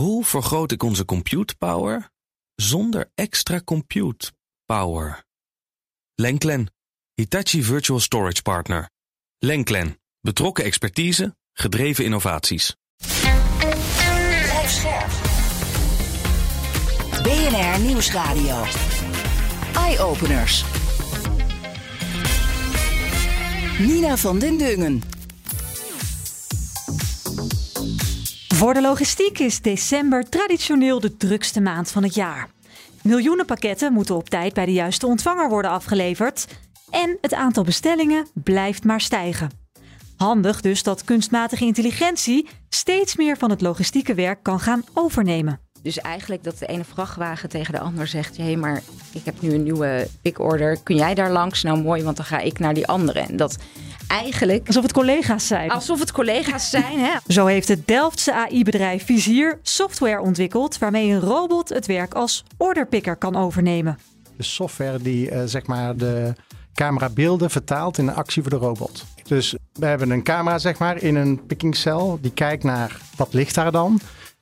Hoe vergroot ik onze compute power zonder extra compute power? Lenklen, Hitachi Virtual Storage Partner. Lenklen, betrokken expertise, gedreven innovaties. BNR Nieuwsradio. Eye-openers. Nina van den Dungen. Voor de logistiek is december traditioneel de drukste maand van het jaar. Miljoenen pakketten moeten op tijd bij de juiste ontvanger worden afgeleverd. En het aantal bestellingen blijft maar stijgen. Handig dus dat kunstmatige intelligentie steeds meer van het logistieke werk kan gaan overnemen. Dus eigenlijk dat de ene vrachtwagen tegen de ander zegt: hé, hey, maar ik heb nu een nieuwe pick-order. Kun jij daar langs? Nou mooi, want dan ga ik naar die andere. En dat eigenlijk. Alsof het collega's zijn. Alsof het collega's zijn, hè? Zo heeft het Delftse AI-bedrijf Vizier software ontwikkeld waarmee een robot het werk als orderpicker kan overnemen. De software die uh, zeg maar de camerabeelden vertaalt in een actie voor de robot. Dus we hebben een camera zeg maar in een pickingcel die kijkt naar wat ligt daar dan.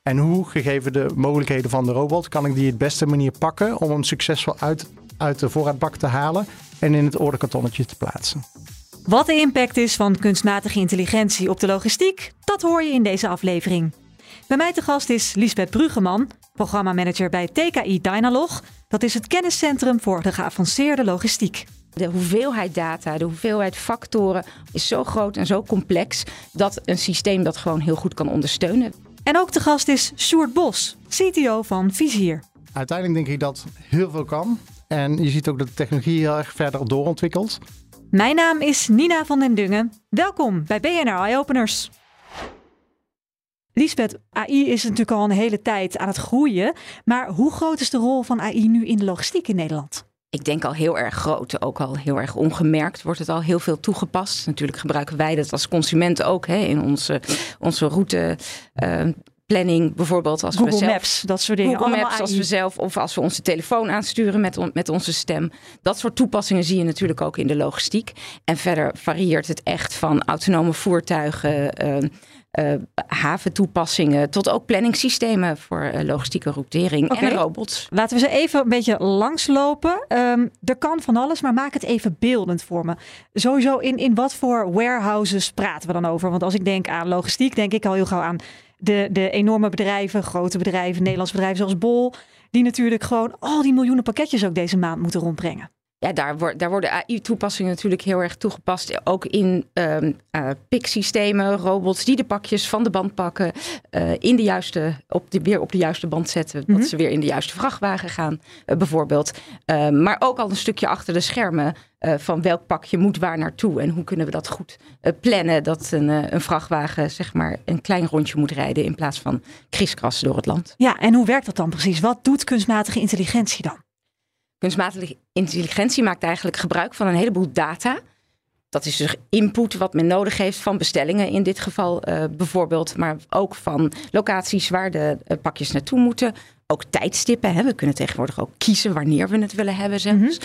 En hoe, gegeven de mogelijkheden van de robot, kan ik die het beste manier pakken om hem succesvol uit, uit de voorraadbak te halen en in het orderkartonnetje te plaatsen. Wat de impact is van kunstmatige intelligentie op de logistiek, dat hoor je in deze aflevering. Bij mij te gast is Lisbeth Brugeman, programmamanager bij TKI Dynalog. Dat is het kenniscentrum voor de geavanceerde logistiek. De hoeveelheid data, de hoeveelheid factoren is zo groot en zo complex dat een systeem dat gewoon heel goed kan ondersteunen. En ook te gast is Sjoerd Bos, CTO van Vizier. Uiteindelijk denk ik dat heel veel kan. En je ziet ook dat de technologie heel erg verder doorontwikkelt. Mijn naam is Nina van den Dungen. Welkom bij BNR Eye Openers. Lisbeth, AI is natuurlijk al een hele tijd aan het groeien. Maar hoe groot is de rol van AI nu in de logistiek in Nederland? Ik denk al heel erg groot, ook al heel erg ongemerkt wordt het al heel veel toegepast. Natuurlijk gebruiken wij dat als consument ook hè, in onze, onze route. Uh, planning bijvoorbeeld als Google we zelf, Maps, dat soort dingen. Google Maps als we zelf of als we onze telefoon aansturen met, on, met onze stem. Dat soort toepassingen zie je natuurlijk ook in de logistiek. En verder varieert het echt van autonome voertuigen, uh, uh, haventoepassingen tot ook planningssystemen voor uh, logistieke routering okay. en robots. Laten we ze even een beetje langslopen. Um, er kan van alles, maar maak het even beeldend voor me. Sowieso in, in wat voor warehouses praten we dan over? Want als ik denk aan logistiek, denk ik al heel gauw aan de, de enorme bedrijven, grote bedrijven, Nederlandse bedrijven zoals Bol, die natuurlijk gewoon al die miljoenen pakketjes ook deze maand moeten rondbrengen. Ja, daar, wordt, daar worden AI-toepassingen natuurlijk heel erg toegepast. Ook in um, uh, picksystemen, robots die de pakjes van de band pakken, uh, in de juiste, op de, weer op de juiste band zetten, dat ze weer in de juiste vrachtwagen gaan, uh, bijvoorbeeld. maar ook al een stukje achter de schermen van welk pakje moet waar naartoe en hoe kunnen we dat goed plannen, dat een, een vrachtwagen zeg maar een klein rondje moet rijden in plaats van kriskras door het land. Ja, en hoe werkt dat dan precies? Wat doet kunstmatige intelligentie dan? Kunstmatige intelligentie maakt eigenlijk gebruik van een heleboel data. Dat is dus input wat men nodig heeft van bestellingen in dit geval uh, bijvoorbeeld. Maar ook van locaties waar de uh, pakjes naartoe moeten. Ook tijdstippen. Hè. We kunnen tegenwoordig ook kiezen wanneer we het willen hebben zelfs.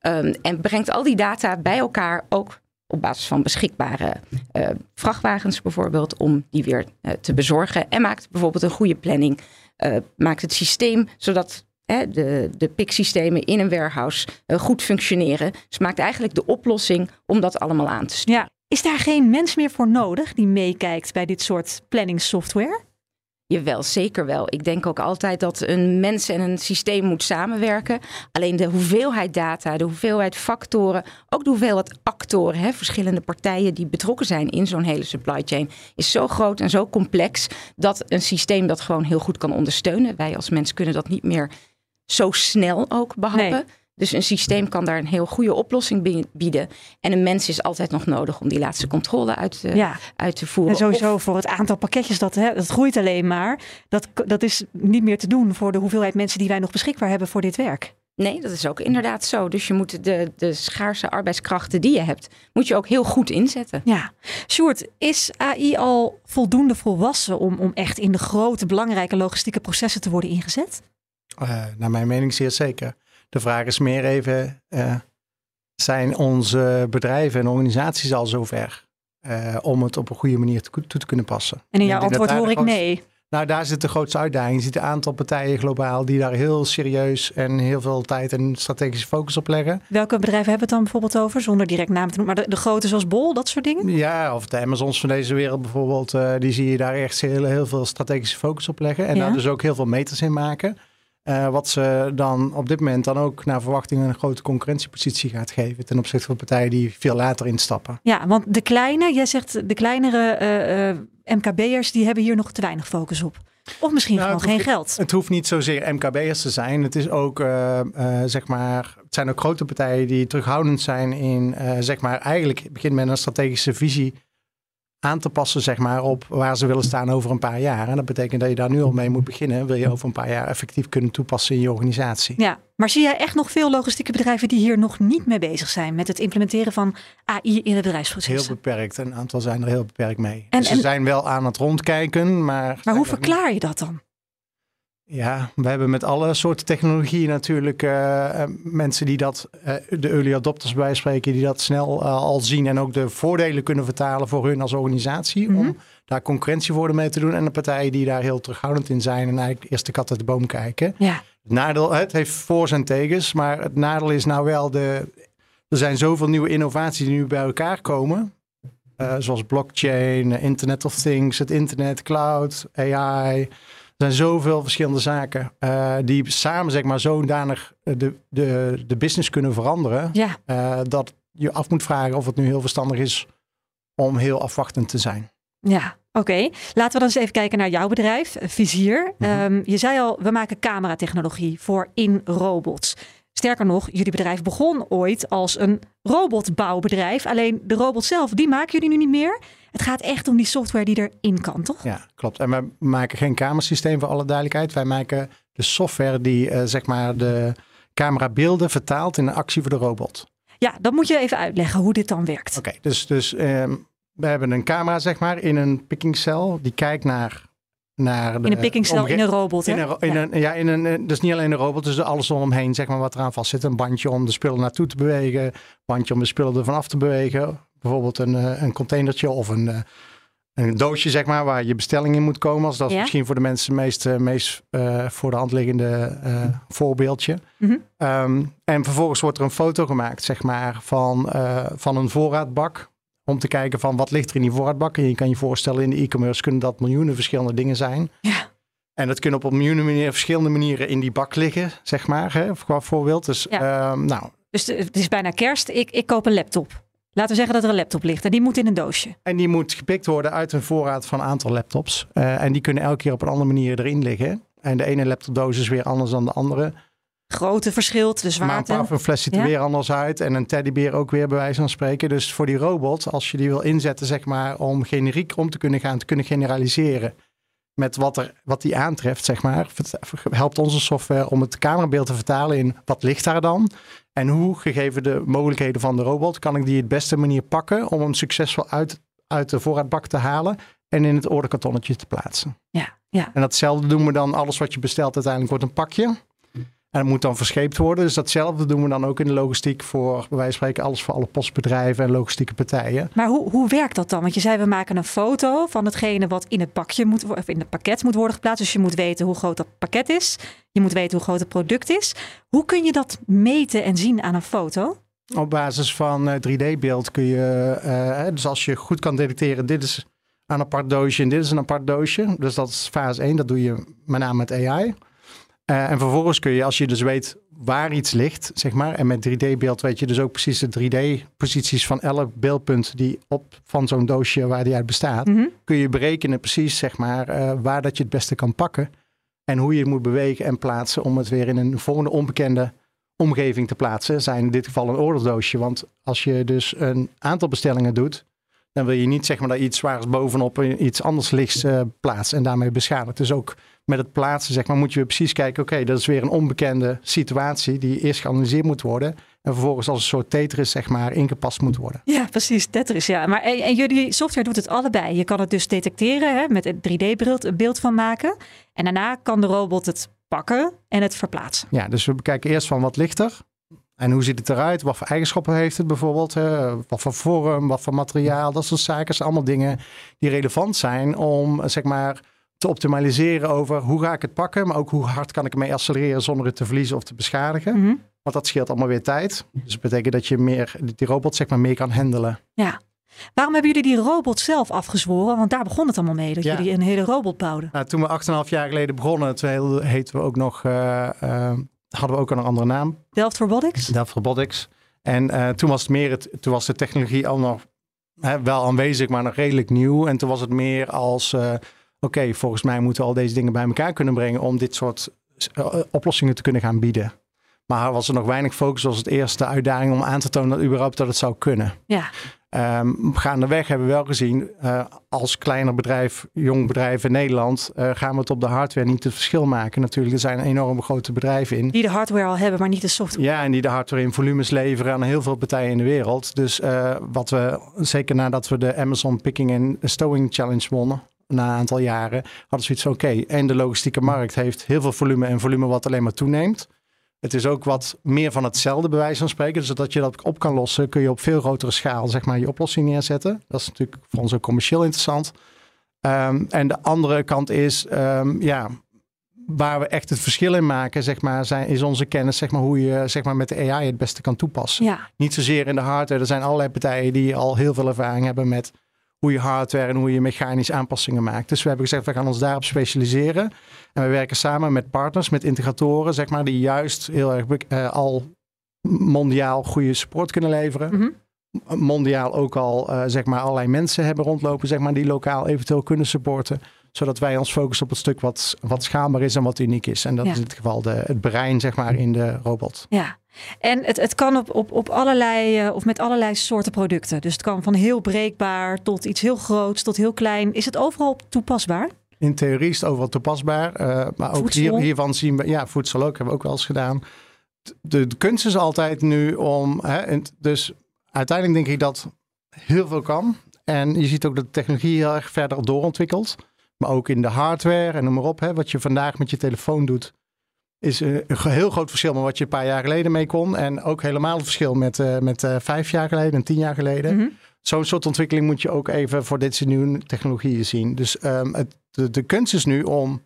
Mm-hmm. Um, en brengt al die data bij elkaar ook op basis van beschikbare uh, vrachtwagens bijvoorbeeld. Om die weer te bezorgen. En maakt bijvoorbeeld een goede planning. maakt het systeem zodat de, de PIC-systemen in een warehouse uh, goed functioneren. Dus maakt eigenlijk de oplossing om dat allemaal aan te sturen. Ja. Is daar geen mens meer voor nodig die meekijkt bij dit soort planningssoftware? Jawel, zeker wel. Ik denk ook altijd dat een mens en een systeem moet samenwerken. Alleen de hoeveelheid data, de hoeveelheid factoren, ook de hoeveelheid actoren, hè, verschillende partijen die betrokken zijn in zo'n hele supply chain, is zo groot en zo complex dat een systeem dat gewoon heel goed kan ondersteunen. Wij als mens kunnen dat niet meer zo snel ook behappen. Nee. Dus een systeem kan daar een heel goede oplossing bieden. En een mens is altijd nog nodig om die laatste controle uit te, ja. uit te voeren. En sowieso voor het aantal pakketjes, dat, hè, dat groeit alleen maar. Dat, dat is niet meer te doen voor de hoeveelheid mensen die wij nog beschikbaar hebben voor dit werk. Nee, dat is ook inderdaad zo. Dus je moet de, de schaarse arbeidskrachten die je hebt, moet je ook heel goed inzetten. Ja. Sjoerd, is AI al voldoende volwassen om, om echt in de grote, belangrijke logistieke processen te worden ingezet? Uh, naar mijn mening zeer zeker. De vraag is meer even, uh, zijn onze bedrijven en organisaties al zover uh, om het op een goede manier toe te kunnen passen? En in jouw antwoord hoor ik nee. Nou, daar zit de grootste uitdaging. Je ziet een aantal partijen globaal die daar heel serieus en heel veel tijd en strategische focus op leggen. Welke bedrijven hebben het dan bijvoorbeeld over, zonder direct naam te noemen? Maar de, de grote zoals Bol, dat soort dingen? Ja, of de Amazons van deze wereld bijvoorbeeld, die zie je daar echt heel, heel veel strategische focus op leggen. En Ja. daar dus ook heel veel meters in maken. Eh, wat ze dan op dit moment dan ook naar verwachting een grote concurrentiepositie gaat geven ten opzichte van partijen die veel later instappen. Ja, want de kleine, jij zegt de kleinere eh, eh, MKB'ers, die hebben hier nog te weinig focus op. Of misschien Nou, gewoon geen hoeft- geld. Het hoeft niet zozeer MKB'ers te zijn. Het is ook, zeg maar, het zijn ook grote partijen die terughoudend zijn in, zeg maar, eigenlijk begint met een strategische visie aan te passen, zeg maar, op waar ze willen staan over een paar jaar. En dat betekent dat je daar nu al mee moet beginnen. Wil je over een paar jaar effectief kunnen toepassen in je organisatie. Ja, maar zie jij echt nog veel logistieke bedrijven die hier nog niet mee bezig zijn met het implementeren van AI in het bedrijfsproces? Heel beperkt. Een aantal zijn er heel beperkt mee. En- Dus ze en- zijn wel aan het rondkijken, maar... Maar hoe verklaar je dat dan? Ja, we hebben met alle soorten technologie natuurlijk eh, eh, mensen die dat, eh, de early adopters bij spreken, die dat snel al zien en ook de voordelen kunnen vertalen voor hun als organisatie. Mhm. Om daar concurrentievoordelen mee te doen. En de partijen die daar heel terughoudend in zijn en eigenlijk eerst de kat uit de boom kijken. Ja, Het nadeel, het heeft voor's en tegens, maar het nadeel is nou wel de. Er zijn zoveel nieuwe innovaties die nu bij elkaar komen. zoals blockchain, Internet of Things, het internet, cloud, AI. Er zijn zoveel verschillende zaken eh, die samen zeg maar zodanig eh, de, de, de business kunnen veranderen. ja. eh, dat je af moet vragen of het nu heel verstandig is om heel afwachtend te zijn. Ja, oké. Laten we dan eens even kijken naar jouw bedrijf, Vizier. Mhm. Ehm, je zei al, we maken cameratechnologie voor in robots. Sterker nog, jullie bedrijf begon ooit als een robotbouwbedrijf. Alleen de robot zelf, die maken jullie nu niet meer. Het gaat echt om die software die erin kan, toch? Ja, klopt. En wij maken geen camerasysteem voor alle duidelijkheid. Wij maken de software die eh, zeg maar de camerabeelden vertaalt in een actie voor de robot. Ja, dan moet je even uitleggen hoe dit dan werkt. Oké, dus, dus ehm, we hebben een camera zeg maar in een pickingcel die kijkt naar, naar de In een pickingcel, in een robot. In hè? een, in Ja. een, ja, in een, eh, dus niet alleen een robot, dus alles omheen, zeg maar, wat eraan vast zit. Een bandje om de spullen naartoe te bewegen, bandje om de spullen ervan af te bewegen. Bijvoorbeeld een, eh, een containertje of een, eh, een doosje, zeg maar, waar je bestelling in moet komen. Als dat is misschien voor de mensen het meest, eh, meest voor de hand liggende eh, voorbeeldje. Mhm. Ehm, en vervolgens wordt er een foto gemaakt, zeg maar, van, van een voorraadbak. Om te kijken van wat ligt er in die voorraadbak. En je kan je voorstellen, in de e-commerce kunnen dat miljoenen verschillende dingen zijn. Ja. En dat kunnen op een miljoenen manieren, verschillende manieren in die bak liggen, zeg maar, hè, qua voorbeeld. Dus, ehm, nou, Dus de- het is bijna kerst. Ik, ik koop een laptop. Laten we zeggen dat er een laptop ligt en die moet in een doosje. en die moet gepikt worden uit een voorraad van een aantal laptops. Eh, en die kunnen elke keer op een andere manier erin liggen. En de ene laptopdoos is weer anders dan de andere. Grootte verschilt, de Maar een zwaarte. parfumfles ziet er Ja. weer anders uit. En een teddybeer ook weer bij wijze van spreken. Dus voor die robot, als je die wil inzetten, zeg maar, om generiek om te kunnen gaan, te kunnen generaliseren. Met wat, er, wat die aantreft, zeg maar, helpt onze software om het camerabeeld te vertalen in wat ligt daar dan. En hoe, gegeven de mogelijkheden van de robot, kan ik die het beste manier pakken om hem succesvol uit, uit de voorraadbak te halen en in het orderkartonnetje te plaatsen. Ja, ja. En datzelfde doen we dan, alles wat je bestelt uiteindelijk wordt een pakje. En dat moet dan verscheept worden. Dus datzelfde doen we dan ook in de logistiek voor, bij wijze van spreken, alles voor alle postbedrijven en logistieke partijen. Maar hoe, hoe werkt dat dan? Want je zei we maken een foto van hetgene wat in het pakje moet of in het pakket moet worden geplaatst. Dus je moet weten hoe groot dat pakket is. Je moet weten hoe groot het product is. Hoe kun je dat meten en zien aan een foto? Op basis van eh, 3D-beeld kun je, eh, dus als je goed kan detecteren, dit is een apart doosje en dit is een apart doosje. Dus dat is fase 1, dat doe je met name met AI. Eh, en vervolgens kun je, als je dus weet waar iets ligt, zeg maar, en met 3D-beeld weet je dus ook precies de 3D-posities van elk beeldpunt die op van zo'n doosje waar die uit bestaat, Mhm. kun je berekenen precies, zeg maar, eh, waar dat je het beste kan pakken en hoe je het moet bewegen en plaatsen om het weer in een volgende onbekende omgeving te plaatsen. Zijn in dit geval een orderdoosje, want als je dus een aantal bestellingen doet, dan wil je niet zeg maar dat iets zwaars bovenop iets anders lichts eh plaatst en daarmee beschadigt. Dus ook met het plaatsen zeg maar moet je precies kijken, oké, dat is weer een onbekende situatie die eerst geanalyseerd moet worden en vervolgens als een soort Tetris zeg maar ingepast moet worden. Ja, precies. Tetris, ja. Maar en, en jullie software doet het allebei. Je kan het dus detecteren, hè, met een 3D-beeld een beeld van maken. En daarna kan de robot het pakken en het verplaatsen. Ja, dus we bekijken eerst van wat ligt er. En hoe ziet het eruit? Wat voor eigenschappen heeft het bijvoorbeeld? hè? wat voor vorm, wat voor materiaal? Dat soort zaken zijn allemaal dingen die relevant zijn om zeg maar te optimaliseren over hoe ga ik het pakken, maar ook hoe hard kan ik ermee accelereren zonder het te verliezen of te beschadigen. Mhm. Want dat scheelt allemaal weer tijd. Dus dat betekent dat je meer, die robot zeg maar meer kan handelen. Ja. Waarom hebben jullie die robot zelf afgezworen? Want daar begon het allemaal mee, dat Ja. jullie een hele robot bouwden. Nou, toen we 8,5 jaar geleden begonnen, toen heten we ook nog, eh, eh, hadden we ook een andere naam, Delft Robotics? Delft Robotics. En eh, toen was het meer, het, toen was de technologie al nog hè, wel aanwezig, maar nog redelijk nieuw. En toen was het meer als, oké, volgens mij moeten we al deze dingen bij elkaar kunnen brengen om dit soort eh, oplossingen te kunnen gaan bieden. Maar was er nog weinig focus als het eerste uitdaging om aan te tonen dat überhaupt dat het zou kunnen. Ja. Ehm gaandeweg hebben we wel gezien, eh, als kleiner bedrijf, jong bedrijf in Nederland, eh, gaan we het op de hardware niet het verschil maken. Natuurlijk, er zijn enorm grote bedrijven in. Die de hardware al hebben, maar niet de software. Ja, en die de hardware in volumes leveren aan heel veel partijen in de wereld. Dus wat we, zeker nadat we de Amazon Picking and Stowing Challenge wonnen, na een aantal jaren, hadden zoiets van oké, en de logistieke markt heeft heel veel volume en volume wat alleen maar toeneemt. Het is ook wat meer van hetzelfde bij wijze van spreken. Dus dat je dat op kan lossen, kun je op veel grotere schaal zeg maar, je oplossing neerzetten. Dat is natuurlijk voor ons ook commercieel interessant. Ehm, en de andere kant is, ehm, ja, waar we echt het verschil in maken, zeg maar, zijn, is onze kennis, zeg maar, hoe je zeg maar, met de AI het beste kan toepassen. Ja, Niet zozeer in de hardware. Er zijn allerlei partijen die al heel veel ervaring hebben met hoe je hardware en hoe je mechanisch aanpassingen maakt. Dus we hebben gezegd, we gaan ons daarop specialiseren. En we werken samen met partners, met integratoren, zeg maar, die juist heel erg eh, al mondiaal goede support kunnen leveren. Mhm. Mondiaal ook al, eh, zeg maar, allerlei mensen hebben rondlopen, zeg maar, die lokaal eventueel kunnen supporten. Zodat wij ons focussen op het stuk wat, wat schaalbaar is en wat uniek is. En dat Ja. is in dit geval de, het brein, zeg maar, in de robot. ja. En het, het kan op, op, op allerlei, eh, of met allerlei soorten producten. Dus het kan van heel breekbaar tot iets heel groots, tot heel klein. Is het overal toepasbaar? In theorie is het overal toepasbaar. eh, maar ook hier, hiervan zien we, ja, voedsel ook, hebben we ook wel eens gedaan. De, de kunst is altijd nu om, hè, en dus uiteindelijk denk ik dat heel veel kan. En je ziet ook dat de technologie heel erg verder doorontwikkelt. Maar ook in de hardware en noem maar op. Hè, wat je vandaag met je telefoon doet, is eh, een heel groot verschil met wat je een paar jaar geleden mee kon. En ook helemaal het verschil met, eh, met eh, vijf jaar geleden en tien jaar geleden Mhm. zo'n soort ontwikkeling moet je ook even voor dit soort nieuwe technologieën zien. Dus ehm, het, de, de kunst is nu om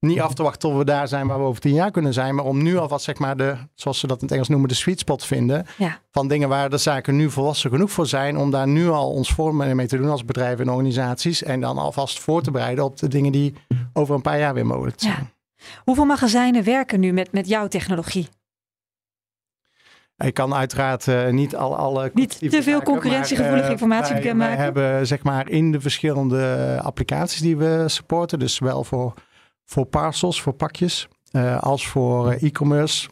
niet af te wachten tot we daar zijn waar we over tien jaar kunnen zijn, maar om nu alvast zeg maar de, zoals ze dat in het Engels noemen, de sweet spot vinden. Ja. Van dingen waar de zaken nu volwassen genoeg voor zijn om daar nu al ons voor mee te doen als bedrijven en organisaties. En dan alvast voor te bereiden op de dingen die over een paar jaar weer mogelijk zijn. Ja. Hoeveel magazijnen werken nu met, met jouw technologie? Ik kan uiteraard eh, niet al alle Niet te veel concurrentiegevoelige eh, informatie bekendmaken. Wij hebben zeg maar in de verschillende applicaties die we supporten, dus zowel voor, voor parcels, voor pakjes, eh, als voor eh, e-commerce.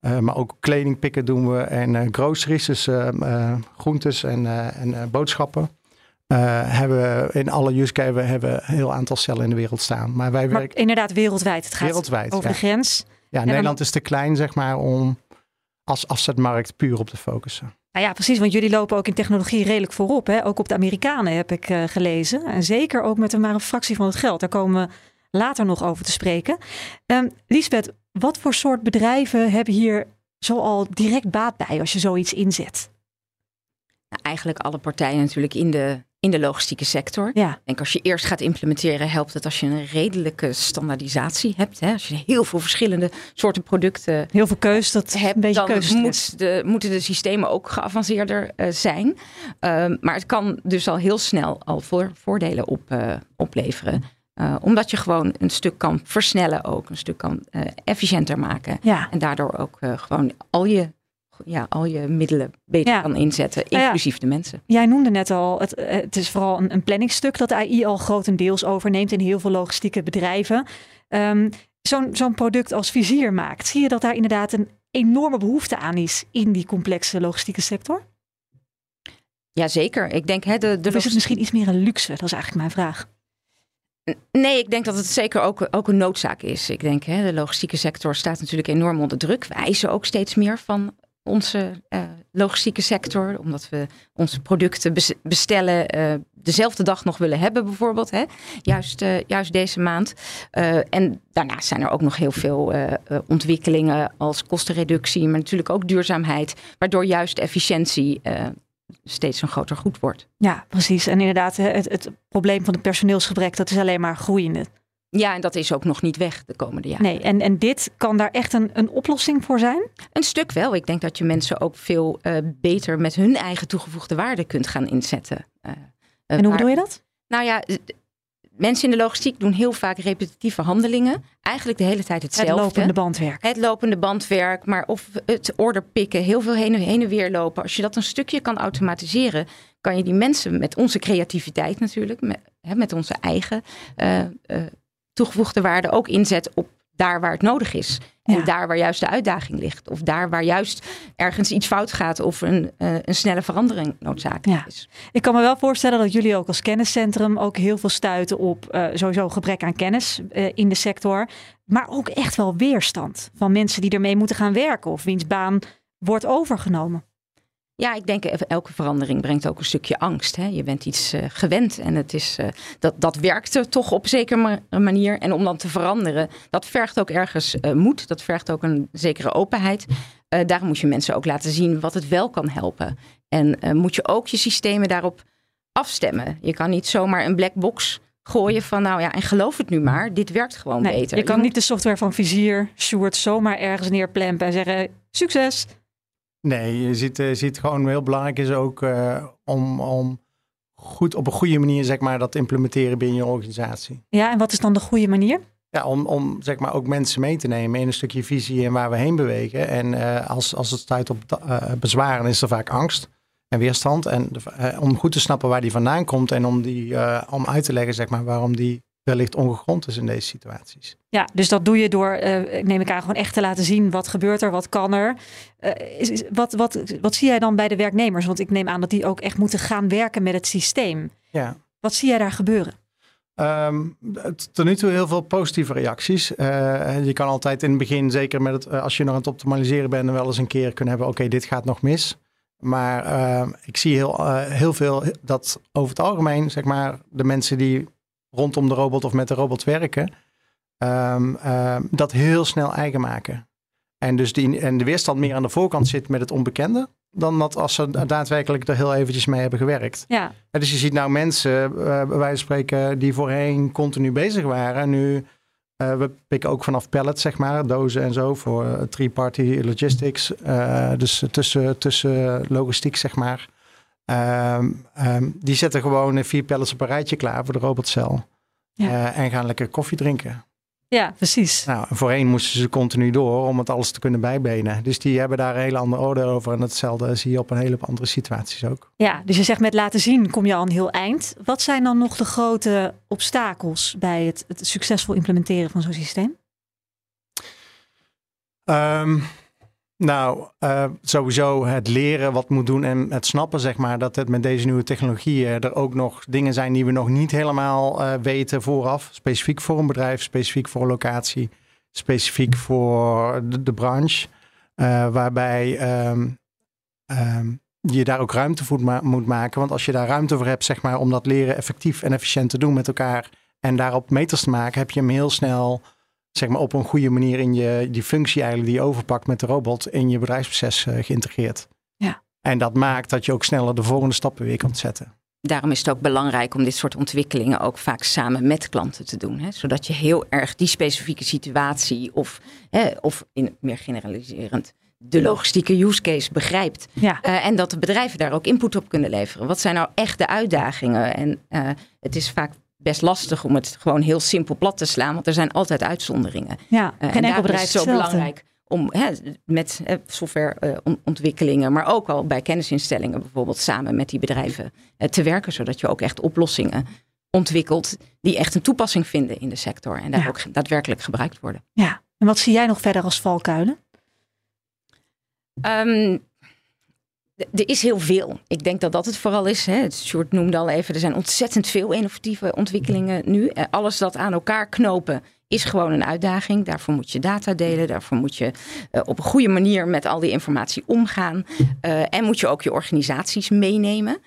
Eh, maar ook kleding pikken doen we en groceries, dus groentes en, en boodschappen. Hebben we in alle use cases hebben we een heel aantal cellen in de wereld staan. Maar wij Maar werken inderdaad wereldwijd. Het gaat wereldwijd. over ja. de grens. Ja, Nederland is te klein zeg maar om als afzetmarkt puur op te focussen. Nou ja, precies, want jullie lopen ook in technologie redelijk voorop. Hè? Ook op de Amerikanen heb ik gelezen. En zeker ook met een maar een fractie van het geld. Daar komen later nog over te spreken. Ehm Liesbeth, wat voor soort bedrijven hebben hier zoal direct baat bij als je zoiets inzet? Nou, eigenlijk alle partijen natuurlijk in de, in de logistieke sector. Ja, Ik denk als je eerst gaat implementeren, helpt het als je een redelijke standaardisatie hebt. Hè? Als je heel veel verschillende soorten producten heel veel keus. Dat hebt, een beetje dan moet de, moeten de systemen ook geavanceerder eh, zijn. Ehm, maar het kan dus al heel snel al voor, voordelen op, eh, opleveren. Eh, omdat je gewoon een stuk kan versnellen ook, een stuk kan eh, efficiënter maken. Ja, En daardoor ook eh, gewoon al je, ja, al je middelen beter Ja. kan inzetten, ja. inclusief de mensen. jij noemde net al, het, het is vooral een, een planningstuk dat AI al grotendeels overneemt in heel veel logistieke bedrijven. Ehm, Zo'n zo'n product als vizier maakt, zie je dat daar inderdaad een enorme behoefte aan is in die complexe logistieke sector? Jazeker. Ik denk, hè, de, de Of is het misschien iets meer een luxe? Dat is eigenlijk mijn vraag. Nee, ik denk dat het zeker ook, ook een noodzaak is. Ik denk, hè, de logistieke sector staat natuurlijk enorm onder druk. We eisen ook steeds meer van onze eh, logistieke sector, omdat we onze producten bes- bestellen eh, dezelfde dag nog willen hebben, bijvoorbeeld. Hè? Juist, eh, juist deze maand. En daarnaast zijn er ook nog heel veel ontwikkelingen als kostenreductie, maar natuurlijk ook duurzaamheid, waardoor juist efficiëntie steeds een groter goed wordt. Ja, precies. En inderdaad, hè, het, het probleem van het personeelsgebrek, dat is alleen maar groeiende. Ja, en dat is ook nog niet weg de komende jaren. Nee, en, en dit kan daar echt een, een oplossing voor zijn? Een stuk wel. Ik denk dat je mensen ook veel uh, beter met hun eigen toegevoegde waarde kunt gaan inzetten. Uh, en hoe bedoel je dat? Nou ja, mensen in de logistiek doen heel vaak repetitieve handelingen. Eigenlijk de hele tijd hetzelfde. Het lopende bandwerk. Het lopende bandwerk, maar of het order pikken, heel veel heen, heen en weer lopen. Als je dat een stukje kan automatiseren, kan je die mensen met onze creativiteit natuurlijk, met, hè, met onze eigen uh, uh, toegevoegde waarde ook inzetten op daar waar het nodig is. En ja. daar waar juist de uitdaging ligt. Of daar waar juist ergens iets fout gaat of een, uh, een snelle verandering noodzakelijk ja. is. Ik kan me wel voorstellen dat jullie ook als kenniscentrum ook heel veel stuiten op uh, sowieso gebrek aan kennis uh, in de sector. Maar ook echt wel weerstand van mensen die ermee moeten gaan werken of wiens baan wordt overgenomen. Ja, ik denk elke verandering brengt ook een stukje angst. Hè? Je bent iets uh, gewend en het is, uh, dat, dat werkt toch op een zekere manier. En om dan te veranderen, dat vergt ook ergens uh, moed. Dat vergt ook een zekere openheid. daarom moet je mensen ook laten zien wat het wel kan helpen. En moet je ook je systemen daarop afstemmen. Je kan niet zomaar een black box gooien van nou ja, en geloof het nu maar, dit werkt gewoon nee, beter. Je kan niet de software van Vizier, Sjoerd zomaar ergens neerplempen en zeggen succes. Nee, je ziet, je ziet gewoon heel belangrijk is ook uh, om, om goed op een goede manier zeg maar, dat te implementeren binnen je organisatie. Ja, en wat is dan de goede manier? Ja, om, om zeg maar ook mensen mee te nemen in een stukje visie en waar we heen bewegen. En uh, als, als het stuit op uh, bezwaren, is er vaak angst en weerstand. En om goed te snappen waar die vandaan komt en om, die, om uit te leggen zeg maar, waarom die wellicht ongegrond is in deze situaties. Ja, dus dat doe je door, uh, neem ik aan, gewoon echt te laten zien wat gebeurt er, wat kan er. Uh, is, is, wat, wat, wat zie jij dan bij de werknemers? Want ik neem aan dat die ook echt moeten gaan werken met het systeem. Ja. Wat zie jij daar gebeuren? Um, tot nu toe heel veel positieve reacties. Uh, je kan altijd in het begin, zeker met het, als je nog aan het optimaliseren bent, wel eens een keer kunnen hebben: oké, okay, dit gaat nog mis. Maar uh, ik zie heel, uh, heel veel dat over het algemeen, zeg maar, de mensen die rondom de robot of met de robot werken, um, um, dat heel snel eigen maken. En dus die, en de weerstand meer aan de voorkant zit met het onbekende, dan dat als ze daadwerkelijk er heel eventjes mee hebben gewerkt. Ja. En dus je ziet nou mensen, uh, bij wijze van spreken, die voorheen continu bezig waren, nu uh, we pikken ook vanaf pallets, zeg maar, dozen en zo voor uh, three-party logistics. Dus tussen, tussen logistiek, zeg maar. Um, um, die zetten gewoon vier pallets op een rijtje klaar voor de robotcel. Ja. Uh, en gaan lekker koffie drinken. Ja, precies. Nou, voorheen moesten ze continu door om het alles te kunnen bijbenen. Dus die hebben daar een hele andere orde over. En hetzelfde zie je op een hele andere situaties ook. Ja, dus je zegt met laten zien kom je al een heel eind. Wat zijn dan nog de grote obstakels bij het, het succesvol implementeren van zo'n systeem? Um, nou, uh, sowieso het leren wat moet doen en het snappen, zeg maar, dat het met deze nieuwe technologieën er ook nog dingen zijn die we nog niet helemaal uh, weten vooraf. Specifiek voor een bedrijf, specifiek voor een locatie, specifiek voor de, branche. Uh, waarbij um, um, je daar ook ruimte voor moet maken. Want als je daar ruimte voor hebt, zeg maar, om dat leren effectief en efficiënt te doen met elkaar en daarop meters te maken, heb je hem heel snel zeg maar op een goede manier in je die functie eigenlijk die je overpakt met de robot in je bedrijfsproces uh, geïntegreerd. Ja. En dat maakt dat je ook sneller de volgende stappen weer kan zetten. Daarom is het ook belangrijk om dit soort ontwikkelingen ook vaak samen met klanten te doen. Hè? Zodat je heel erg die specifieke situatie of, hè, of in meer generaliserend de logistieke use case begrijpt. Ja. Uh, en dat de bedrijven daar ook input op kunnen leveren. Wat zijn nou echt de uitdagingen? En uh, het is vaak best lastig om het gewoon heel simpel plat te slaan, want er zijn altijd uitzonderingen. Ja, uh, geen enkel bedrijf is het zo belangrijk om hè, met uh, softwareontwikkelingen, maar ook al bij kennisinstellingen bijvoorbeeld samen met die bedrijven te werken, zodat je ook echt oplossingen ontwikkelt die echt een toepassing vinden in de sector en daar ja. ook daadwerkelijk gebruikt worden. Ja, en wat zie jij nog verder als valkuilen? Um, er is heel veel. Ik denk dat dat het vooral is. Hè. Short noemde al even, er zijn ontzettend veel innovatieve ontwikkelingen nu. Alles dat aan elkaar knopen is gewoon een uitdaging. Daarvoor moet je data delen. Daarvoor moet je uh, op een goede manier met al die informatie omgaan. Uh, en moet je ook je organisaties meenemen.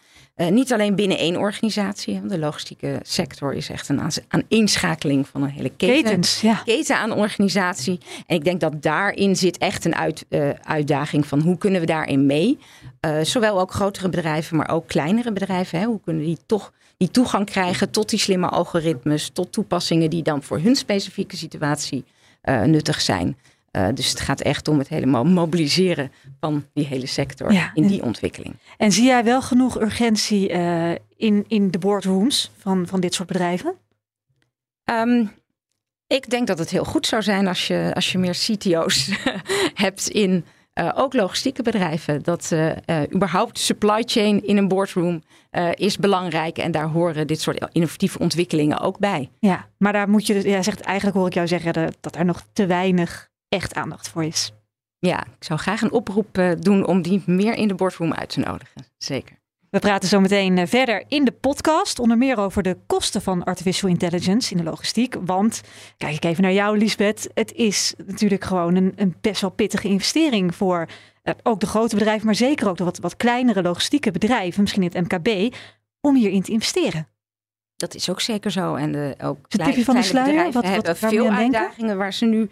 Uh, niet alleen binnen één organisatie. De logistieke sector is echt een aaneenschakeling van een hele keten, Ketens, ja. keten aan organisatie. En ik denk dat daarin zit echt een uit, uh, uitdaging van hoe kunnen we daarin mee. Uh, zowel ook grotere bedrijven, maar ook kleinere bedrijven. Hè? Hoe kunnen die toch die toegang krijgen tot die slimme algoritmes, tot toepassingen die dan voor hun specifieke situatie nuttig zijn. Uh, dus het gaat echt om het helemaal mobiliseren van die hele sector ja, in die ontwikkeling. En zie jij wel genoeg urgentie uh, in, in de boardrooms van, van dit soort bedrijven? Um, ik denk dat het heel goed zou zijn als je, als je meer CTO's hebt in uh, ook logistieke bedrijven. Dat überhaupt supply chain in een boardroom is belangrijk. En daar horen dit soort innovatieve ontwikkelingen ook bij. Ja, maar daar moet je, dus, ja, zegt, eigenlijk hoor ik jou zeggen dat, dat er nog te weinig echt aandacht voor is. Ja, ik zou graag een oproep doen om die meer in de boardroom uit te nodigen. Zeker. We praten zo meteen eh, verder in de podcast, onder meer over de kosten van artificial intelligence in de logistiek. Want, kijk ik even naar jou, Lisbeth, het is natuurlijk gewoon een, een best wel pittige investering voor uh, ook de grote bedrijven, maar zeker ook de wat, wat kleinere logistieke bedrijven, misschien het MKB, om hierin te investeren. Dat is ook zeker zo. En de, ook tipje van de sluier? Wat, hebben veel uitdagingen waar ze nu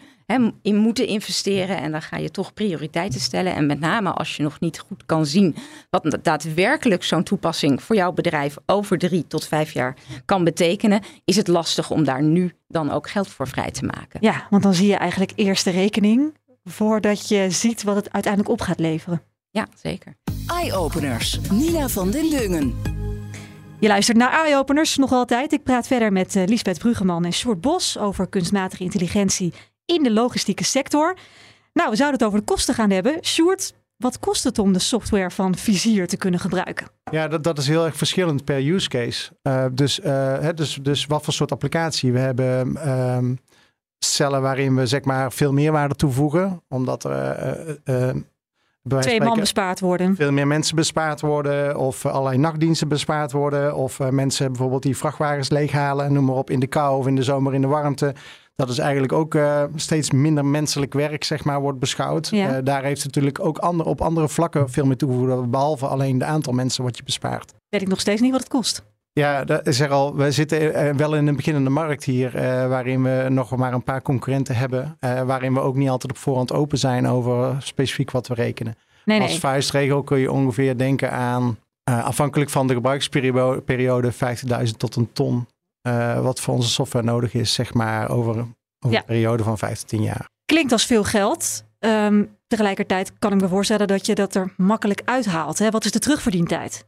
in moeten investeren. En dan ga je toch prioriteiten stellen. En met name als je nog niet goed kan zien wat daadwerkelijk zo'n toepassing voor jouw bedrijf over drie tot vijf jaar kan betekenen, is het lastig om daar nu dan ook geld voor vrij te maken. Ja, want dan zie je eigenlijk eerst de rekening voordat je ziet wat het uiteindelijk op gaat leveren. Ja, zeker. Eye-openers. Nina van den Dungen. Je luistert naar Eye-openers nog altijd. Ik praat verder met uh, Lisbeth Bruggeman en Sjoerd Bos over kunstmatige intelligentie in de logistieke sector. Nou, we zouden het over de kosten gaan hebben. Sjoerd, wat kost het om de software van Vizier te kunnen gebruiken? Ja, dat, dat is heel erg verschillend per use case. Uh, dus, uh, dus, dus wat voor soort applicatie? We hebben uh, cellen waarin we zeg maar veel meerwaarde toevoegen. Omdat er uh, Twee man bespaard worden. Veel meer mensen bespaard worden. Of allerlei nachtdiensten bespaard worden. Of mensen bijvoorbeeld die vrachtwagens leeghalen. Noem maar op in de kou of in de zomer in de warmte. Dat is eigenlijk ook uh, steeds minder menselijk werk, zeg maar, wordt beschouwd. Ja. Uh, daar heeft natuurlijk ook ander, op andere vlakken veel meer toegevoegd. Behalve alleen de aantal mensen wat je bespaart. Weet ik nog steeds niet wat het kost. Ja, dat is er al. We zitten uh, wel in een beginnende markt hier, waarin we nog maar een paar concurrenten hebben. waarin we ook niet altijd op voorhand open zijn over specifiek wat we rekenen. Nee, Als nee. vuistregel kun je ongeveer denken aan, afhankelijk van de gebruiksperiode, 50.000 tot een ton uh, wat voor onze software nodig is, zeg maar, over, over een periode van 15 jaar. Klinkt als veel geld. Um, tegelijkertijd kan ik me voorstellen dat je dat er makkelijk uithaalt. Hè? Wat is de terugverdientijd?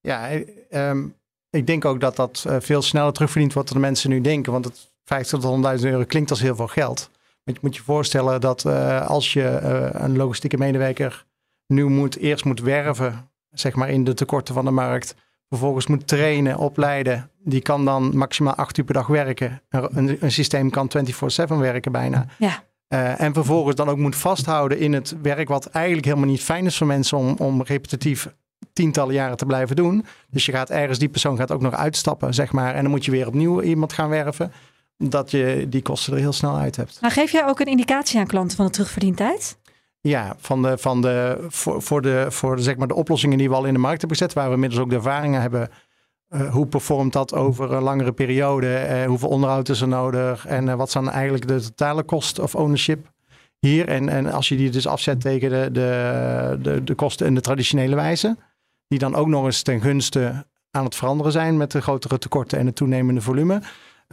Ja, um, ik denk ook dat dat uh, veel sneller terugverdient wordt dan de mensen nu denken. Want het 50 tot 100.000 euro klinkt als heel veel geld. Maar je moet je voorstellen dat uh, als je een logistieke medewerker nu moet, eerst moet werven, zeg maar in de tekorten van de markt vervolgens moet trainen, opleiden. Die kan dan maximaal acht uur per dag werken. Een, een systeem kan 24-7 werken bijna. Ja. Uh, en vervolgens dan ook moet vasthouden in het werk wat eigenlijk helemaal niet fijn is voor mensen om, om repetitief tientallen jaren te blijven doen. Dus je gaat ergens, die persoon gaat ook nog uitstappen, zeg maar. En dan moet je weer opnieuw iemand gaan werven. Dat je die kosten er heel snel uit hebt. Maar geef jij ook een indicatie aan klanten van de terugverdientijd? Ja, van de, van de, voor, voor, de, voor zeg maar de oplossingen die we al in de markt hebben gezet, waar we inmiddels ook de ervaringen hebben. Uh, hoe performt dat over een langere periode? Uh, hoeveel onderhoud is er nodig? En uh, wat zijn eigenlijk de totale kost of ownership hier? En, en als je die dus afzet tegen de, de, de, de kosten in de traditionele wijze, die dan ook nog eens ten gunste aan het veranderen zijn met de grotere tekorten en het toenemende volume.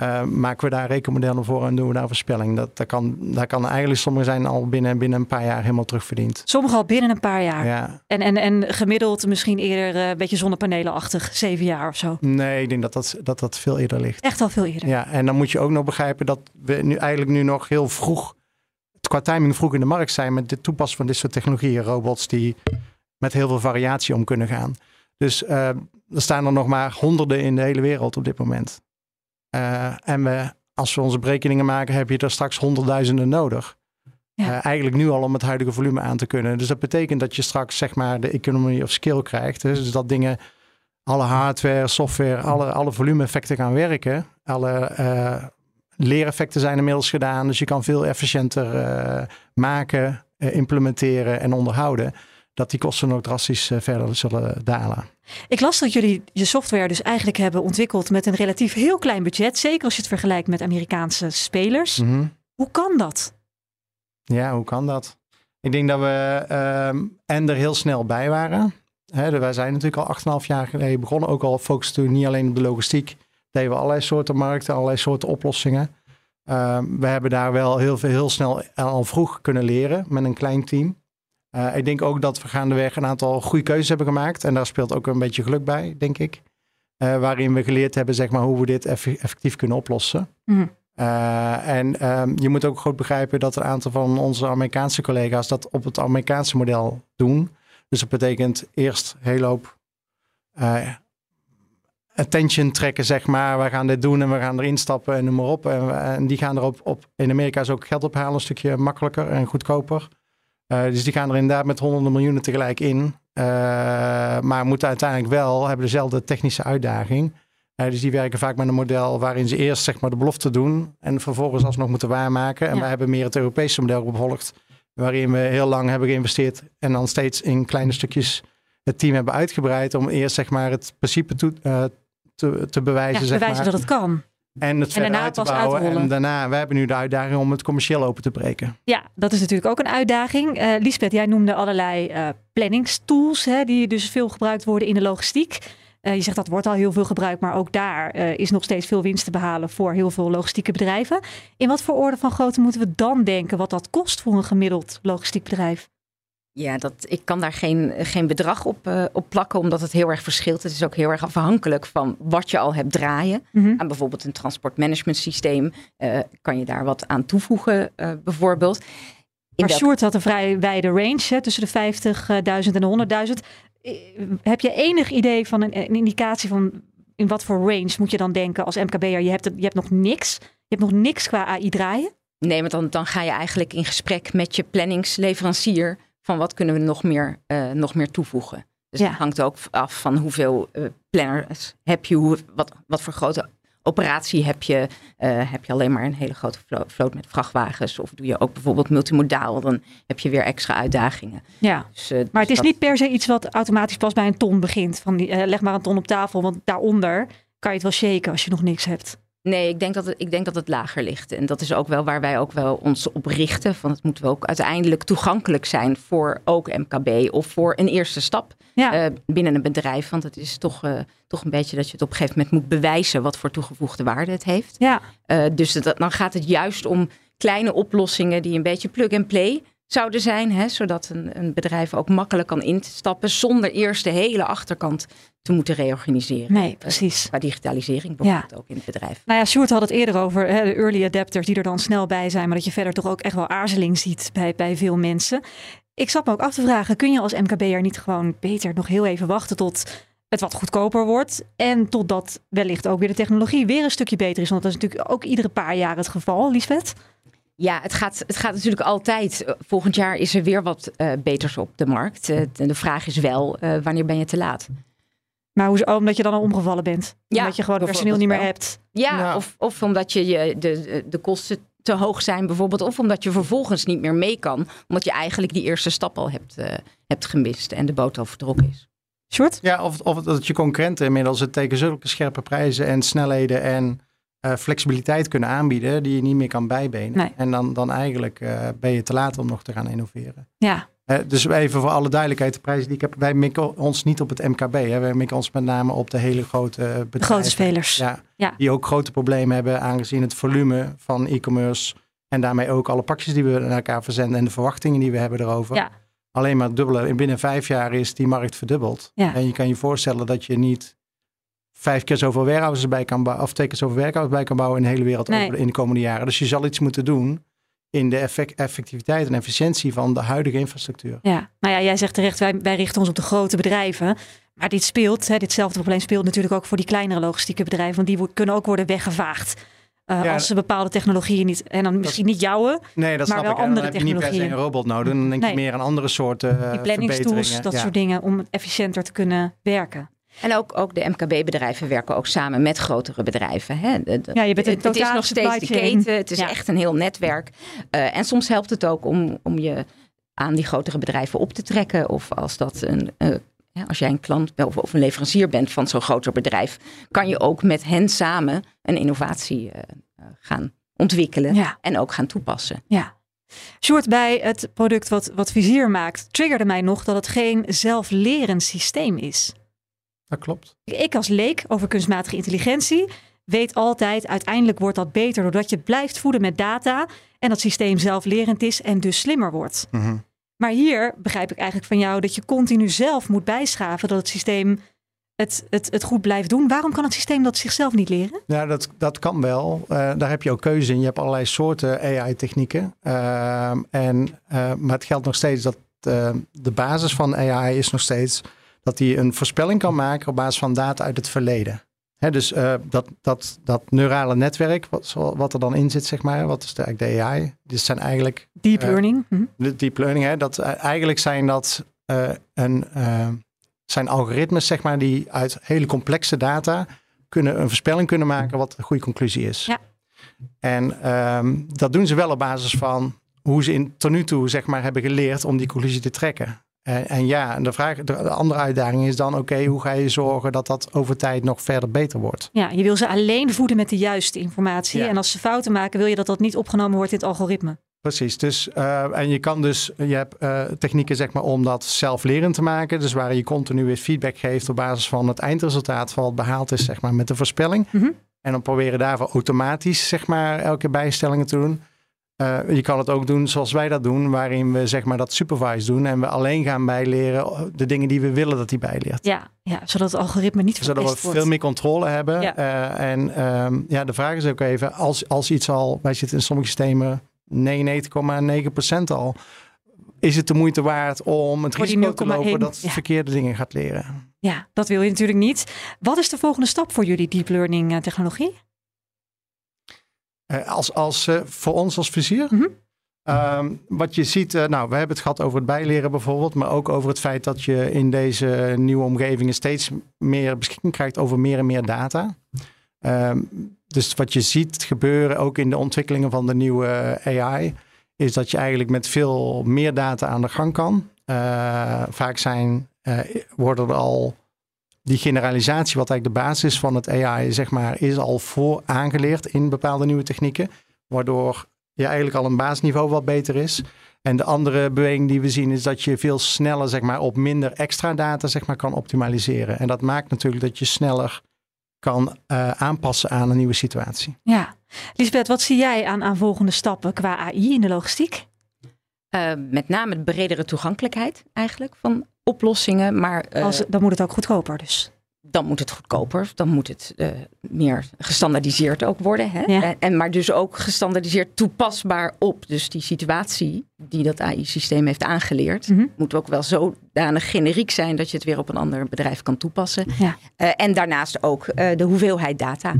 Uh, maken we daar rekenmodellen voor en doen we daar voorspelling. Dat, dat, kan, dat kan eigenlijk sommige zijn al binnen, binnen een paar jaar helemaal terugverdiend. Sommige al binnen een paar jaar. Ja. En, en, en gemiddeld misschien eerder uh, een beetje zonnepanelenachtig, zeven jaar of zo. Nee, ik denk dat dat, dat dat veel eerder ligt. Echt al veel eerder. Ja, en dan moet je ook nog begrijpen dat we nu eigenlijk nu nog heel vroeg, qua timing vroeg in de markt zijn met het toepassen van dit soort technologieën, robots die met heel veel variatie om kunnen gaan. Dus uh, er staan er nog maar honderden in de hele wereld op dit moment. Uh, en we, als we onze berekeningen maken, heb je er straks honderdduizenden nodig. Ja. Uh, eigenlijk nu al om het huidige volume aan te kunnen. Dus dat betekent dat je straks zeg maar de economy of skill krijgt. Dus dat dingen, alle hardware, software, alle, alle volume-effecten gaan werken. Alle uh, leereffecten zijn inmiddels gedaan. Dus je kan veel efficiënter maken, implementeren en onderhouden dat die kosten ook drastisch eh, verder zullen dalen. Ik las dat jullie je software dus eigenlijk hebben ontwikkeld met een relatief heel klein budget. Zeker als je het vergelijkt met Amerikaanse spelers. Mhm. Hoe kan dat? Ja, hoe kan dat? Ik denk dat we uh, en er heel snel bij waren. Hè, wij zijn natuurlijk al 8,5 jaar geleden begonnen. Ook al focussen we niet alleen op de logistiek. Deden we allerlei soorten markten, allerlei soorten oplossingen. Ehm, we hebben daar wel heel, veel, heel snel al vroeg kunnen leren met een klein team. Uh, ik denk ook dat we gaandeweg een aantal goede keuzes hebben gemaakt. En daar speelt ook een beetje geluk bij, denk ik. Uh, waarin we geleerd hebben zeg maar, hoe we dit effectief kunnen oplossen. Mm. Uh, en um, je moet ook goed begrijpen dat een aantal van onze Amerikaanse collega's dat op het Amerikaanse model doen. Dus dat betekent eerst een hele hoop attention trekken, zeg maar. We gaan dit doen en we gaan erin stappen en noem maar op. En, en die gaan erop op. In Amerika is ook geld ophalen een stukje makkelijker en goedkoper. Uh, dus die gaan er inderdaad met honderden miljoenen tegelijk in. Uh, maar moeten uiteindelijk wel, hebben dezelfde technische uitdaging. Uh, dus die werken vaak met een model waarin ze eerst zeg maar, de belofte doen en vervolgens alsnog moeten waarmaken. En ja. wij hebben meer het Europese model gevolgd, waarin we heel lang hebben geïnvesteerd en dan steeds in kleine stukjes het team hebben uitgebreid om eerst zeg maar, het principe toe, te, te bewijzen. Ja, zeg bewijzen maar. dat het kan. En het verder uit te bouwen. En daarna, we hebben nu de uitdaging om het commercieel open te breken. Ja, dat is natuurlijk ook een uitdaging. Uh, Lisbeth, jij noemde allerlei uh, planningstools, hè, die dus veel gebruikt worden in de logistiek. Uh, je zegt dat wordt al heel veel gebruikt, maar ook daar is nog steeds veel winst te behalen voor heel veel logistieke bedrijven. In wat voor orde van grootte moeten we dan denken wat dat kost voor een gemiddeld logistiek bedrijf? Ja, dat, ik kan daar geen, geen bedrag op, uh, op plakken, omdat het heel erg verschilt. Het is ook heel erg afhankelijk van wat je al hebt draaien. Mm -hmm. Aan bijvoorbeeld een transportmanagement systeem uh, kan je daar wat aan toevoegen, uh, bijvoorbeeld. In maar Sjoerd had een vrij wijde range, hè, tussen de 50.000 en de 100.000. Heb je enig idee van een, een, indicatie van in wat voor range moet je dan denken als MKB'er? Je hebt, je hebt nog niks, je hebt nog niks qua AI draaien? Nee, want dan, dan ga je eigenlijk in gesprek met je planningsleverancier van wat kunnen we nog meer, uh, nog meer toevoegen. Dus ja. het hangt ook af van hoeveel uh, planners heb je, hoe, wat, wat voor grote operatie heb je. Uh, heb je alleen maar een hele grote vloot met vrachtwagens of doe je ook bijvoorbeeld multimodaal, dan heb je weer extra uitdagingen. Ja, dus, dus maar het is dat... niet per se iets wat automatisch pas bij een ton begint. Van die, leg maar een ton op tafel, want daaronder kan je het wel shaken als je nog niks hebt. Nee, ik denk, dat het, ik denk dat het lager ligt. En dat is ook wel waar wij ook wel ons op richten. Van het moet wel ook uiteindelijk toegankelijk zijn voor ook MKB of voor een eerste stap ja. uh, binnen een bedrijf. Want het is toch, uh, toch een beetje dat je het op een gegeven moment moet bewijzen wat voor toegevoegde waarde het heeft. Ja. Uh, dus dat, dan gaat het juist om kleine oplossingen die een beetje plug and play zouden zijn. Hè, zodat een, een bedrijf ook makkelijk kan instappen zonder eerst de hele achterkant te moeten reorganiseren. Nee, precies. Uh, qua digitalisering bijvoorbeeld ja. ook in het bedrijf. Nou ja, Sjoerd had het eerder over hè, de early adapters die er dan snel bij zijn, maar dat je verder toch ook echt wel aarzeling ziet bij, bij veel mensen. Ik zat me ook af te vragen, kun je als MKB'er niet gewoon beter nog heel even wachten tot het wat goedkoper wordt en totdat wellicht ook weer de technologie weer een stukje beter is? Want dat is natuurlijk ook iedere paar jaar het geval, Liesbeth. Ja, het gaat, het gaat natuurlijk altijd. Volgend jaar is er weer wat uh, beters op de markt. Uh, de vraag is wel, uh, wanneer ben je te laat? Maar hoe, omdat je dan al omgevallen bent? Ja, omdat je gewoon personeel niet meer hebt? Ja, Of, of omdat je, je de, de kosten te hoog zijn bijvoorbeeld. Of omdat je vervolgens niet meer mee kan. Omdat je eigenlijk die eerste stap al hebt, hebt gemist en de boot al vertrokken is. Short? Ja, of, of dat je concurrenten inmiddels het tegen zulke scherpe prijzen en snelheden en uh, flexibiliteit kunnen aanbieden die je niet meer kan bijbenen. Nee. En dan, dan eigenlijk uh, ben je te laat om nog te gaan innoveren. Ja. Uh, dus even voor alle duidelijkheid, de prijzen die ik heb, wij mikken ons niet op het MKB. Hè. Wij mikken ons met name op de hele grote bedrijven. De grote spelers. Ja, ja. Die ook grote problemen hebben aangezien het volume van e-commerce en daarmee ook alle pakjes die we naar elkaar verzenden en de verwachtingen die we hebben erover. Ja. Alleen maar dubbele. Binnen vijf jaar is die markt verdubbeld. Ja. En je kan je voorstellen dat je niet vijf keer zoveel warehouses bij kan bouwen, of twee keer zoveel warehouses bij kan bouwen in de hele wereld nee. over in de komende jaren. Dus je zal iets moeten doen in de effect, effectiviteit en efficiëntie van de huidige infrastructuur. Ja, nou ja, jij zegt terecht, wij, wij richten ons op de grote bedrijven. Maar dit speelt, hè, ditzelfde probleem speelt natuurlijk ook voor die kleinere logistieke bedrijven, want die kunnen ook worden weggevaagd. Uh, ja, als ze bepaalde technologieën niet, en dan misschien niet jouwe, nee, dat maar snap wel ik. andere dan heb je niet per se een robot nodig. Dan denk nee. je meer aan andere soorten uh, Die planningstools, dat ja. soort dingen, om efficiënter te kunnen werken. En ook, ook de MKB-bedrijven werken ook samen met grotere bedrijven. Hè. De, de, ja, je bent een het is nog steeds de keten. Het is ja. echt een heel netwerk. Uh, en soms helpt het ook om, om je aan die grotere bedrijven op te trekken. Of als dat een. Uh, als jij een klant of, of een leverancier bent van zo'n groter bedrijf, kan je ook met hen samen een innovatie uh, gaan ontwikkelen ja. en ook gaan toepassen. Ja. Sjoerd, bij het product wat, wat Vizier maakt, triggerde mij nog dat het geen zelflerend systeem is. Dat klopt. Ik als leek over kunstmatige intelligentie weet altijd, uiteindelijk wordt dat beter doordat je het blijft voeden met data en dat systeem zelflerend is en dus slimmer wordt. Mhm. Maar hier begrijp ik eigenlijk van jou dat je continu zelf moet bijschaven dat het systeem het, het, het goed blijft doen. Waarom kan het systeem dat zichzelf niet leren? Ja, dat, dat kan wel. Eh, daar heb je ook keuze in. Je hebt allerlei soorten AI-technieken. en, eh, maar het geldt nog steeds dat eh, de basis van AI is nog steeds dat hij een voorspelling kan maken op basis van data uit het verleden. Dus dat, dat, dat neurale netwerk, wat, wat er dan in zit, zeg maar, wat is de, AI? Dit zijn eigenlijk. Deep learning. Hm. De deep learning, hè, dat, eigenlijk zijn dat een zijn algoritmes, zeg maar, die uit hele complexe data kunnen een voorspelling kunnen maken wat de goede conclusie is. Ja. En ehm, dat doen ze wel op basis van hoe ze in, tot nu toe zeg maar, hebben geleerd om die conclusie te trekken. En, en ja, de, vraag, de, andere uitdaging is dan: oké, hoe ga je zorgen dat dat over tijd nog verder beter wordt? Ja, je wil ze alleen voeden met de juiste informatie. En als ze fouten maken, wil je dat dat niet opgenomen wordt in het algoritme. Precies, dus uh, en je kan dus, je hebt uh, technieken zeg maar om dat zelflerend te maken. Dus waar je continu weer feedback geeft op basis van het eindresultaat van wat behaald is, zeg maar, met de voorspelling. Mm -hmm. En dan proberen daarvoor automatisch, zeg maar, elke bijstellingen te doen. Uh, je kan het ook doen zoals wij dat doen, waarin we zeg maar dat supervise doen en we alleen gaan bijleren de dingen die we willen dat hij bijleert. Ja, ja zodat het algoritme niet Zodat we wordt. veel meer controle hebben. Ja. Uh, en um, ja, de vraag is ook even, als, als iets al, wij zitten in sommige systemen 99,9% al. Is het de moeite waard om het Voor risico te 0,1, lopen dat het ja. verkeerde dingen gaat leren? Ja, dat wil je natuurlijk niet. Wat is de volgende stap voor jullie deep learning eh, technologie? Uh, als, als, uh, voor ons als vizier? Mhm. Um, wat je ziet, uh, nou, we hebben het gehad over het bijleren bijvoorbeeld, maar ook over het feit dat je in deze nieuwe omgevingen steeds meer beschikking krijgt over meer en meer data. Um, dus wat je ziet gebeuren, ook in de ontwikkelingen van de nieuwe AI, is dat je eigenlijk met veel meer data aan de gang kan. Uh, vaak zijn, uh, worden er al die generalisatie, wat eigenlijk de basis van het AI, zeg maar, is al voor aangeleerd in bepaalde nieuwe technieken, waardoor je eigenlijk al een basisniveau wat beter is. En de andere beweging die we zien is dat je veel sneller, zeg maar, op minder extra data, zeg maar, kan optimaliseren. En dat maakt natuurlijk dat je sneller kan uh, aanpassen aan een nieuwe situatie. Ja. Lisbeth, wat zie jij aan, aan volgende stappen qua AI in de logistiek? Uh, met name de bredere toegankelijkheid eigenlijk van oplossingen. Maar, uh, Als, dan moet het ook goedkoper dus. Dan moet het goedkoper, dan moet het uh, meer gestandaardiseerd ook worden. Hè? Ja. En, en, maar dus ook gestandaardiseerd toepasbaar op. Dus die situatie die dat AI-systeem heeft aangeleerd, mm -hmm. moet ook wel zodanig generiek zijn dat je het weer op een ander bedrijf kan toepassen. Ja. Uh, en daarnaast ook uh, de hoeveelheid data.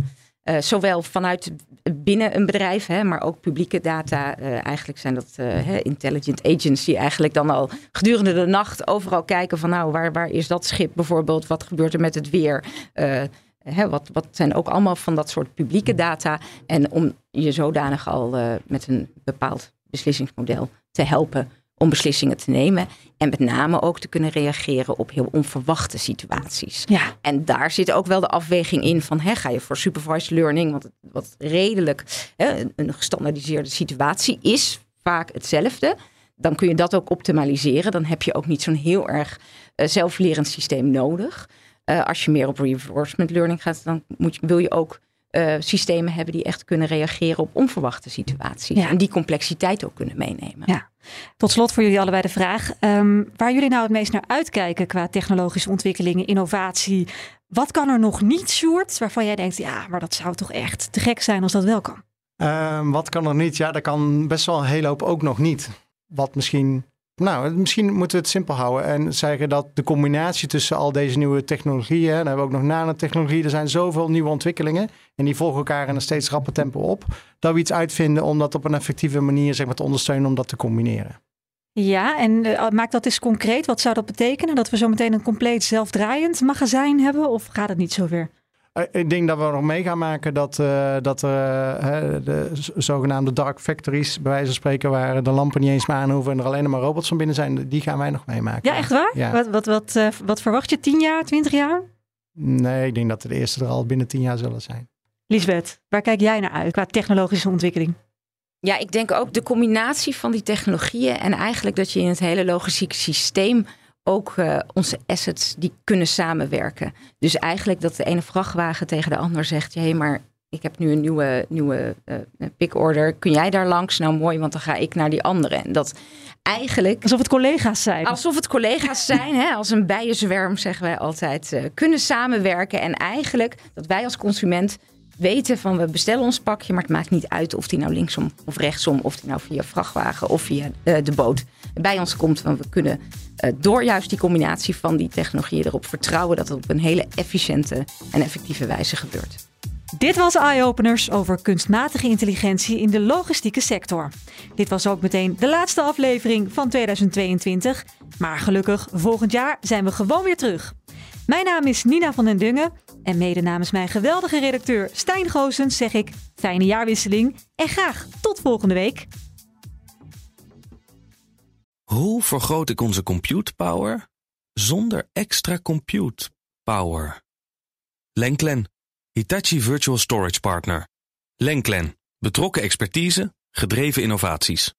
Uh, zowel vanuit binnen een bedrijf, hè, maar ook publieke data. Uh, eigenlijk zijn dat hè, intelligent die eigenlijk dan al gedurende de nacht overal kijken van nou, waar, waar is dat schip bijvoorbeeld? Wat gebeurt er met het weer? Hè, wat, wat zijn ook allemaal van dat soort publieke data? En om je zodanig al met een bepaald beslissingsmodel te helpen om beslissingen te nemen. En met name ook te kunnen reageren op heel onverwachte situaties. Ja. En daar zit ook wel de afweging in van hè, ga je voor supervised learning, want wat redelijk hè, een gestandaardiseerde situatie is vaak hetzelfde. Dan kun je dat ook optimaliseren. Dan heb je ook niet zo'n heel erg uh, zelflerend systeem nodig. Uh, als je meer op reinforcement learning gaat, dan moet je, wil je ook uh, systemen hebben die echt kunnen reageren op onverwachte situaties. Ja. En die complexiteit ook kunnen meenemen. Ja. Tot slot voor jullie allebei de vraag. Um, waar jullie nou het meest naar uitkijken qua technologische ontwikkelingen, innovatie. Wat kan er nog niet, Sjoerd, waarvan jij denkt, ja, maar dat zou toch echt te gek zijn als dat wel kan? Uh, wat kan er niet? Ja, dat kan best wel een hele hoop ook nog niet. Wat misschien nou, misschien moeten we het simpel houden en zeggen dat de combinatie tussen al deze nieuwe technologieën, dan hebben we ook nog nanotechnologie, er zijn zoveel nieuwe ontwikkelingen en die volgen elkaar in een steeds rapper tempo op, dat we iets uitvinden om dat op een effectieve manier zeg maar, te ondersteunen om dat te combineren. Ja, en uh, maak dat eens concreet. Wat zou dat betekenen? Dat we zo meteen een compleet zelfdraaiend magazijn hebben of gaat het niet zover? Ik denk dat we nog mee gaan maken dat, uh, dat uh, de zogenaamde dark factories, bij wijze van spreken, waar de lampen niet eens meer aan hoeven en er alleen maar robots van binnen zijn, die gaan wij nog meemaken. Ja, echt waar? Ja. Wat, wat, wat, uh, wat verwacht je? 10 jaar, 20 jaar? Nee, ik denk dat de eerste er al binnen 10 jaar zullen zijn. Lisbeth, waar kijk jij naar uit qua technologische ontwikkeling? Ja, ik denk ook de combinatie van die technologieën en eigenlijk dat je in het hele logistieke systeem ook uh, onze assets die kunnen samenwerken. Dus eigenlijk dat de ene vrachtwagen tegen de ander zegt: hé, hey, maar ik heb nu een nieuwe, nieuwe uh, pickorder. Kun jij daar langs? Nou mooi, want dan ga ik naar die andere. En dat eigenlijk. Alsof het collega's zijn. Alsof het collega's zijn, hè? als een bijenzwerm zeggen wij altijd. Uh, kunnen samenwerken. En eigenlijk dat wij als consument weten van we bestellen ons pakje, maar het maakt niet uit of die nou linksom of rechtsom, of die nou via vrachtwagen of via uh, de boot bij ons komt. Want we kunnen uh, door juist die combinatie van die technologieën erop vertrouwen dat het op een hele efficiënte en effectieve wijze gebeurt. Dit was Eye-Openers over kunstmatige intelligentie in de logistieke sector. Dit was ook meteen de laatste aflevering van 2022. Maar gelukkig, volgend jaar zijn we gewoon weer terug. Mijn naam is Nina van den Dungen en mede namens mijn geweldige redacteur Stijn Goosens zeg ik fijne jaarwisseling en graag tot volgende week. Hoe vergroot ik onze compute power zonder extra compute power? Lenklen, Hitachi Virtual Storage Partner. Lenklen, betrokken expertise, gedreven innovaties.